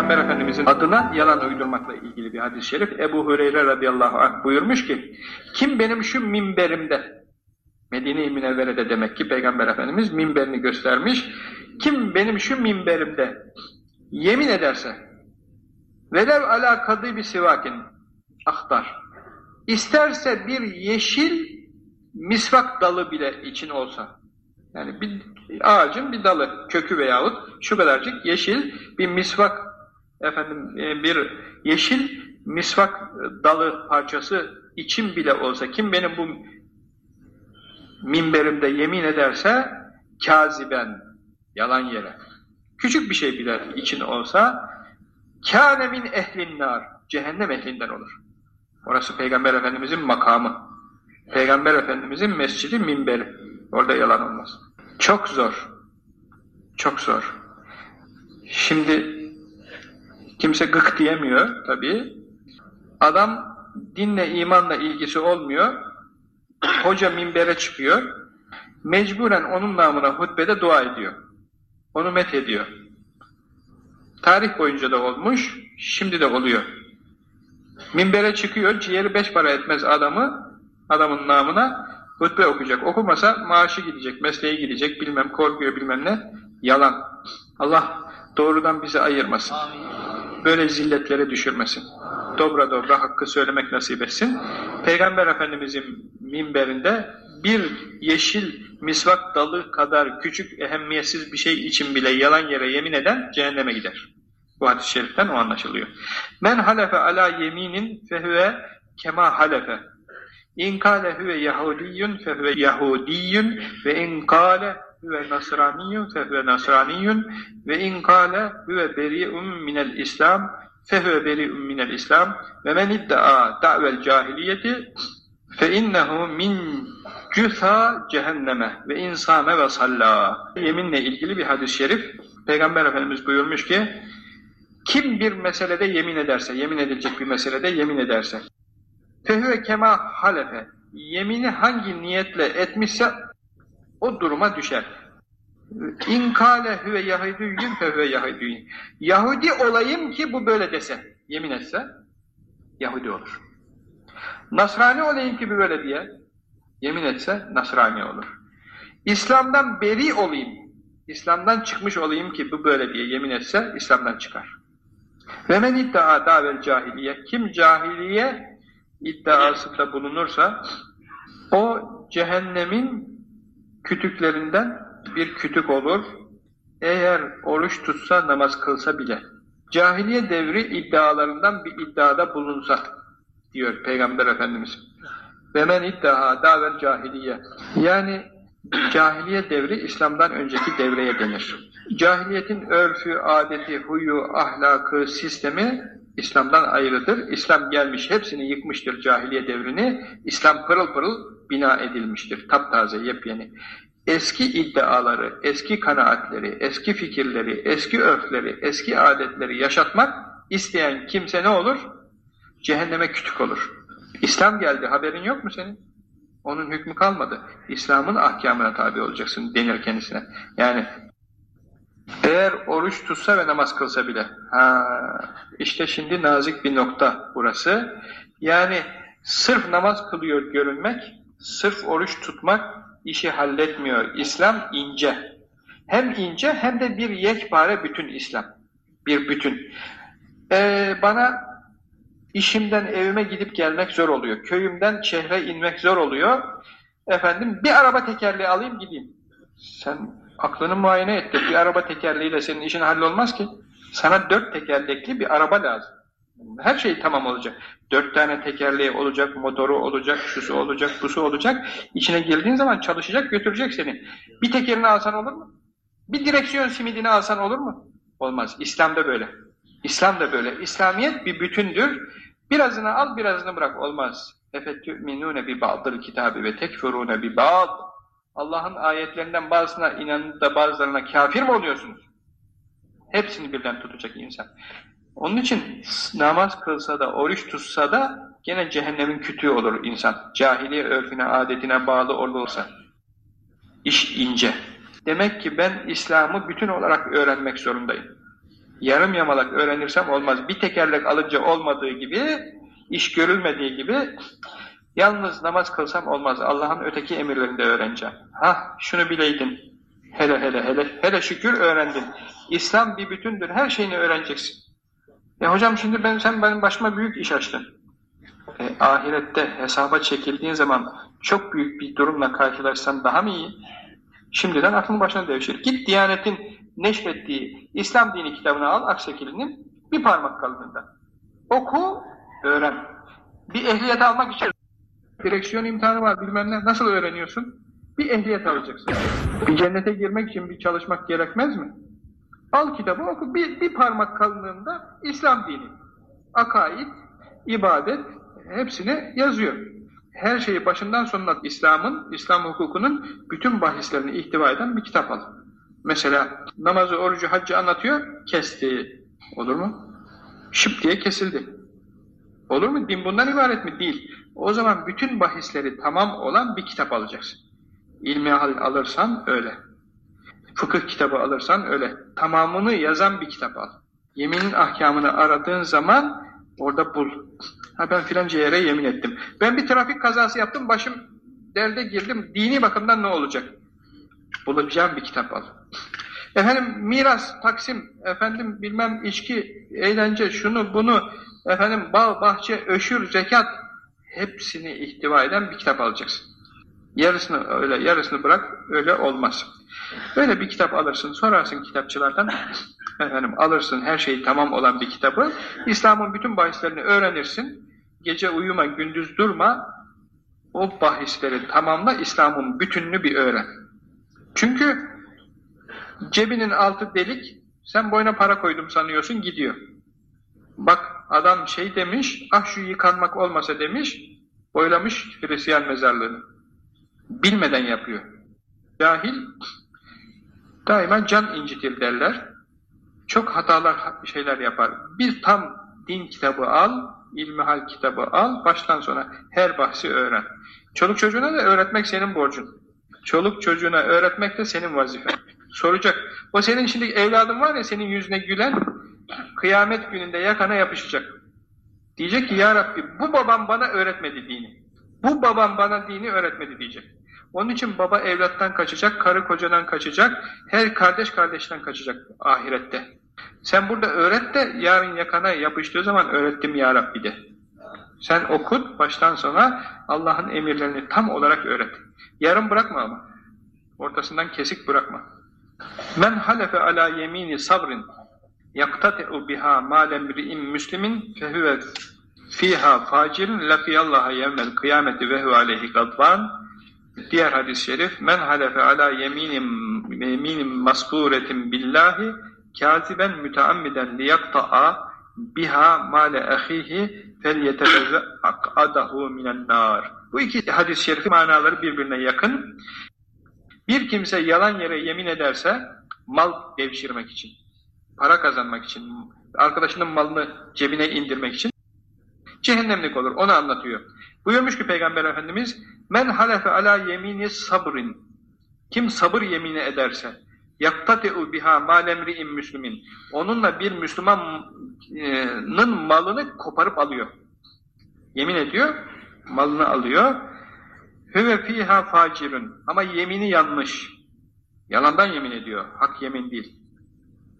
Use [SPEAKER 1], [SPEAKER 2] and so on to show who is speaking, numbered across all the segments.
[SPEAKER 1] Peygamber Efendimizin adına yalan uydurmakla ilgili bir hadis-i şerif. Ebu Hureyre radıyallahu anh buyurmuş ki, kim benim şu minberimde, Medine-i Münevvere'de demek ki Peygamber Efendimiz minberini göstermiş, kim benim şu minberimde yemin ederse, velev ala bir sivakin, aktar, isterse bir yeşil misvak dalı bile için olsa, yani bir ağacın bir dalı, kökü veyahut şu kadarcık yeşil bir misvak, efendim e, bir yeşil misvak dalı parçası için bile olsa, kim benim bu minberimde yemin ederse, kaziben, yalan yere, küçük bir şey bile için olsa, kâne min ehlin nar, cehennem ehlinden olur. Orası Peygamber Efendimizin makamı. Peygamber Efendimizin mescidi minberi. Orada yalan olmaz. Çok zor. Çok zor. Şimdi kimse gık diyemiyor tabii. Adam dinle, imanla ilgisi olmuyor. Hoca minbere çıkıyor. Mecburen onun namına hutbede dua ediyor. Onu met ediyor. Tarih boyunca da olmuş, şimdi de oluyor. Minbere çıkıyor, ciğeri beş para etmez adamı, adamın namına hutbe okuyacak. Okumasa maaşı gidecek, mesleği gidecek, bilmem korkuyor bilmem ne. Yalan. Allah doğrudan bizi ayırmasın. Böyle zilletlere düşürmesin. Dobra dobra hakkı söylemek nasip etsin. Peygamber Efendimizin minberinde bir yeşil misvak dalı kadar küçük ehemmiyetsiz bir şey için bile yalan yere yemin eden cehenneme gider. Bu hadis-i şeriften o anlaşılıyor. Men halefe ala yeminin fehüve kema halefe. İn kâle huve yahudiyyun fehüve yahudiyyun ve in huve nasraniyyun fehüve nasraniyyun ve in kâle huve beri'un minel islam fehüve beri'un minel islam ve men idda'a da'vel cahiliyeti fe innehu min cütha cehenneme ve insame ve salla. Yeminle ilgili bir hadis-i şerif. Peygamber Efendimiz buyurmuş ki kim bir meselede yemin ederse, yemin edilecek bir meselede yemin ederse, fehüve kema halefe, yemini hangi niyetle etmişse o duruma düşer. İnkale hüve yahudiyyin fehüve yahudiyyin. Yahudi olayım ki bu böyle dese, yemin etse, Yahudi olur. Nasrani olayım ki bu böyle diye, yemin etse, Nasrani olur. İslam'dan beri olayım, İslam'dan çıkmış olayım ki bu böyle diye yemin etse, İslam'dan çıkar. Ve men iddia davel cahiliye, kim cahiliye iddiasında bulunursa, o cehennemin kütüklerinden bir kütük olur. Eğer oruç tutsa, namaz kılsa bile. Cahiliye devri iddialarından bir iddiada bulunsa, diyor Peygamber Efendimiz. Ve men iddia davel cahiliye. Yani cahiliye devri İslam'dan önceki devreye denir. Cahiliyetin örfü, adeti, huyu, ahlakı, sistemi İslam'dan ayrıdır. İslam gelmiş, hepsini yıkmıştır cahiliye devrini. İslam pırıl pırıl bina edilmiştir. Taptaze, yepyeni. Eski iddiaları, eski kanaatleri, eski fikirleri, eski örfleri, eski adetleri yaşatmak isteyen kimse ne olur? Cehenneme kütük olur. İslam geldi, haberin yok mu senin? Onun hükmü kalmadı. İslam'ın ahkamına tabi olacaksın denir kendisine. Yani eğer oruç tutsa ve namaz kılsa bile. Ha, işte şimdi nazik bir nokta burası. Yani sırf namaz kılıyor görünmek, sırf oruç tutmak işi halletmiyor. İslam ince. Hem ince hem de bir yekpare bütün İslam. Bir bütün. Ee, bana işimden evime gidip gelmek zor oluyor. Köyümden şehre inmek zor oluyor. Efendim bir araba tekerleği alayım gideyim. Sen aklını muayene et. Bir araba tekerleğiyle senin işin hallolmaz ki. Sana dört tekerlekli bir araba lazım. Her şey tamam olacak. Dört tane tekerleği olacak, motoru olacak, şusu olacak, busu olacak. İçine girdiğin zaman çalışacak, götürecek seni. Bir tekerini alsan olur mu? Bir direksiyon simidini alsan olur mu? Olmaz. İslam'da böyle. İslam da böyle. İslamiyet bir bütündür. Birazını al, birazını bırak. Olmaz. Kitabı ve tekfurûne bi ba'd. Allah'ın ayetlerinden bazısına inanıp da bazılarına kafir mi oluyorsunuz? Hepsini birden tutacak insan. Onun için namaz kılsa da, oruç tutsa da gene cehennemin kütüğü olur insan. Cahiliye örfüne, adetine bağlı olursa. İş ince. Demek ki ben İslam'ı bütün olarak öğrenmek zorundayım. Yarım yamalak öğrenirsem olmaz. Bir tekerlek alınca olmadığı gibi, iş görülmediği gibi yalnız namaz kılsam olmaz. Allah'ın öteki emirlerini de öğreneceğim. Ha, şunu bileydin. Hele hele hele hele şükür öğrendin. İslam bir bütündür. Her şeyini öğreneceksin. E hocam şimdi ben sen benim başıma büyük iş açtın. E, ahirette hesaba çekildiğin zaman çok büyük bir durumla karşılaşsan daha mı iyi? Şimdiden aklın başına devşir. Git Diyanet'in neşrettiği İslam dini kitabını al Aksekili'nin bir parmak kalınlığında. Oku, öğren. Bir ehliyet almak için direksiyon imtihanı var bilmem ne. Nasıl öğreniyorsun? Bir ehliyet alacaksın. Bir cennete girmek için bir çalışmak gerekmez mi? Al kitabı oku. Bir, bir parmak kalınlığında İslam dini. Akaid, ibadet hepsini yazıyor. Her şeyi başından sonuna İslam'ın, İslam hukukunun bütün bahislerini ihtiva eden bir kitap al. Mesela namazı, orucu, haccı anlatıyor, kesti. Olur mu? Şıp diye kesildi. Olur mu? Din bundan ibaret mi? Değil. O zaman bütün bahisleri tamam olan bir kitap alacaksın. İlmi alırsan öyle. Fıkıh kitabı alırsan öyle. Tamamını yazan bir kitap al. Yeminin ahkamını aradığın zaman orada bul. Ha ben filanca yere yemin ettim. Ben bir trafik kazası yaptım, başım derde girdim. Dini bakımdan ne olacak? Bulacağım bir kitap al. Efendim miras, taksim, efendim bilmem içki, eğlence, şunu bunu, efendim bağ, bahçe, öşür, zekat hepsini ihtiva eden bir kitap alacaksın. Yarısını öyle, yarısını bırak, öyle olmaz. Böyle bir kitap alırsın, sorarsın kitapçılardan, efendim alırsın her şeyi tamam olan bir kitabı, İslam'ın bütün bahislerini öğrenirsin, gece uyuma, gündüz durma, o bahisleri tamamla, İslam'ın bütününü bir öğren. Çünkü cebinin altı delik, sen boyuna para koydum sanıyorsun, gidiyor. Bak adam şey demiş, ah şu yıkanmak olmasa demiş, boylamış Hristiyan mezarlığını. Bilmeden yapıyor. Cahil daima can incitir derler. Çok hatalar şeyler yapar. Bir tam din kitabı al, ilmihal kitabı al, baştan sona her bahsi öğren. Çoluk çocuğuna da öğretmek senin borcun. Çoluk çocuğuna öğretmek de senin vazifen. Soracak. O senin şimdi evladın var ya senin yüzüne gülen, kıyamet gününde yakana yapışacak. Diyecek ki ya Rabbi bu babam bana öğretmedi dini. Bu babam bana dini öğretmedi diyecek. Onun için baba evlattan kaçacak, karı kocadan kaçacak, her kardeş kardeşten kaçacak ahirette. Sen burada öğret de yarın yakana yapıştığı zaman öğrettim ya Rabbi de. Sen okut baştan sona Allah'ın emirlerini tam olarak öğret. Yarım bırakma ama. Ortasından kesik bırakma. Men halefe ala yemini sabrin yaktate'u biha malem ri'in müslimin fehuve fiha facirin lakiyallaha yevmel kıyameti ve hu aleyhi gadban Diğer hadis-i şerif men halefe ala yeminim yeminim masburetin billahi kâziben müteammiden liyakta'a biha male ahihi felyetebezze ak'adahu minen nar. Bu iki hadis-i şerifin manaları birbirine yakın. Bir kimse yalan yere yemin ederse mal devşirmek için, para kazanmak için, arkadaşının malını cebine indirmek için cehennemlik olur. Onu anlatıyor. Buyurmuş ki Peygamber Efendimiz Men halefe ala yemini sabrin Kim sabır yemini ederse yaktate'u biha malemri'in müslümin onunla bir Müslümanın malını koparıp alıyor. Yemin ediyor, malını alıyor. Hüve fiha facirun ama yemini yanlış. Yalandan yemin ediyor, hak yemin değil.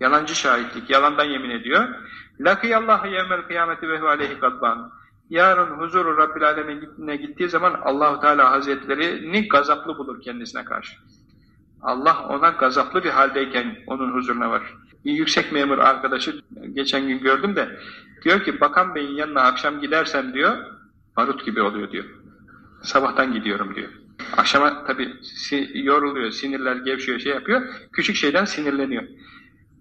[SPEAKER 1] Yalancı şahitlik, yalandan yemin ediyor. Lakiyallahu yevmel kıyameti ve aleyhi gadban. Yarın huzuru Rabbil Alemin'e gittiği zaman Allahu Teala Hazretlerini gazaplı bulur kendisine karşı. Allah ona gazaplı bir haldeyken onun huzuruna var. Bir yüksek memur arkadaşı geçen gün gördüm de diyor ki Bakan Bey'in yanına akşam gidersem diyor barut gibi oluyor diyor. Sabahtan gidiyorum diyor. Akşama tabi yoruluyor, sinirler gevşiyor, şey yapıyor. Küçük şeyden sinirleniyor.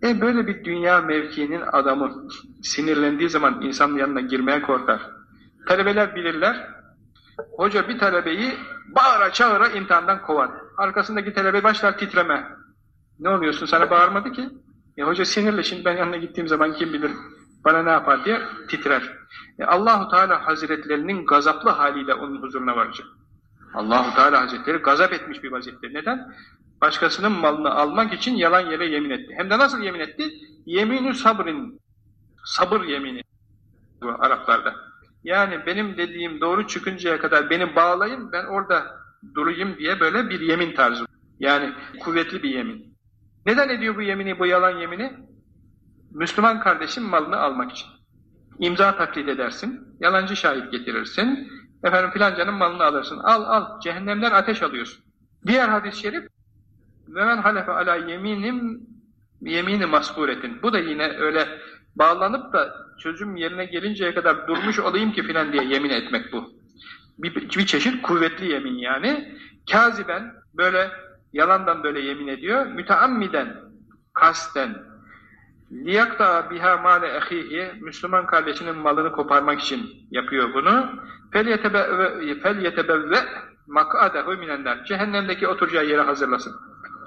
[SPEAKER 1] E böyle bir dünya mevkiinin adamı sinirlendiği zaman insanın yanına girmeye korkar. Talebeler bilirler. Hoca bir talebeyi bağıra çağıra imtihandan kovar. Arkasındaki talebe başlar titreme. Ne oluyorsun sana bağırmadı ki? E hoca sinirli şimdi ben yanına gittiğim zaman kim bilir bana ne yapar diye titrer. E Allahu Teala Hazretlerinin gazaplı haliyle onun huzuruna varacak. Allahu Teala Hazretleri gazap etmiş bir vaziyette. Neden? Başkasının malını almak için yalan yere yemin etti. Hem de nasıl yemin etti? Yeminü sabrin, sabır yemini bu Araplarda. Yani benim dediğim doğru çıkıncaya kadar beni bağlayın, ben orada durayım diye böyle bir yemin tarzı. Yani kuvvetli bir yemin. Neden ediyor bu yemini, bu yalan yemini? Müslüman kardeşin malını almak için. İmza taklit edersin, yalancı şahit getirirsin, efendim filancanın malını alırsın. Al al, cehennemden ateş alıyorsun. Diğer hadis-i şerif, ve men halefe ala yeminim yemini masburetin. Bu da yine öyle bağlanıp da çözüm yerine gelinceye kadar durmuş olayım ki filan diye yemin etmek bu. Bir, bir çeşit kuvvetli yemin yani. Kaziben böyle yalandan böyle yemin ediyor. Müteammiden, kasten, liyakta biha male ehihi Müslüman kardeşinin malını koparmak için yapıyor bunu. Felyetebevve mak'adehu minenler. Cehennemdeki oturacağı yeri hazırlasın.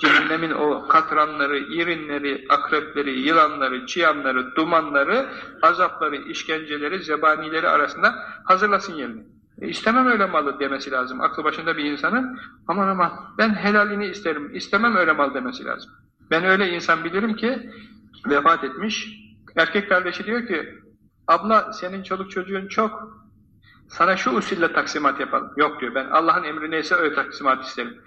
[SPEAKER 1] Cehennemin o katranları, irinleri, akrepleri, yılanları, çıyanları, dumanları, azapları, işkenceleri, zebanileri arasında hazırlasın yerini. E istemem öyle malı demesi lazım. Aklı başında bir insanın aman aman ben helalini isterim, istemem öyle mal demesi lazım. Ben öyle insan bilirim ki vefat etmiş. Erkek kardeşi diyor ki abla senin çoluk çocuğun çok sana şu usulle taksimat yapalım. Yok diyor ben Allah'ın emri neyse öyle taksimat isterim.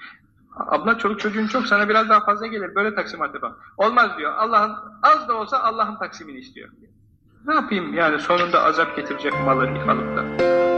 [SPEAKER 1] Abla çoluk çocuğun çok sana biraz daha fazla gelir böyle taksimat yapalım. Olmaz diyor Allah'ın az da olsa Allah'ın taksimini istiyor. Ne yapayım yani sonunda azap getirecek malı alıp da.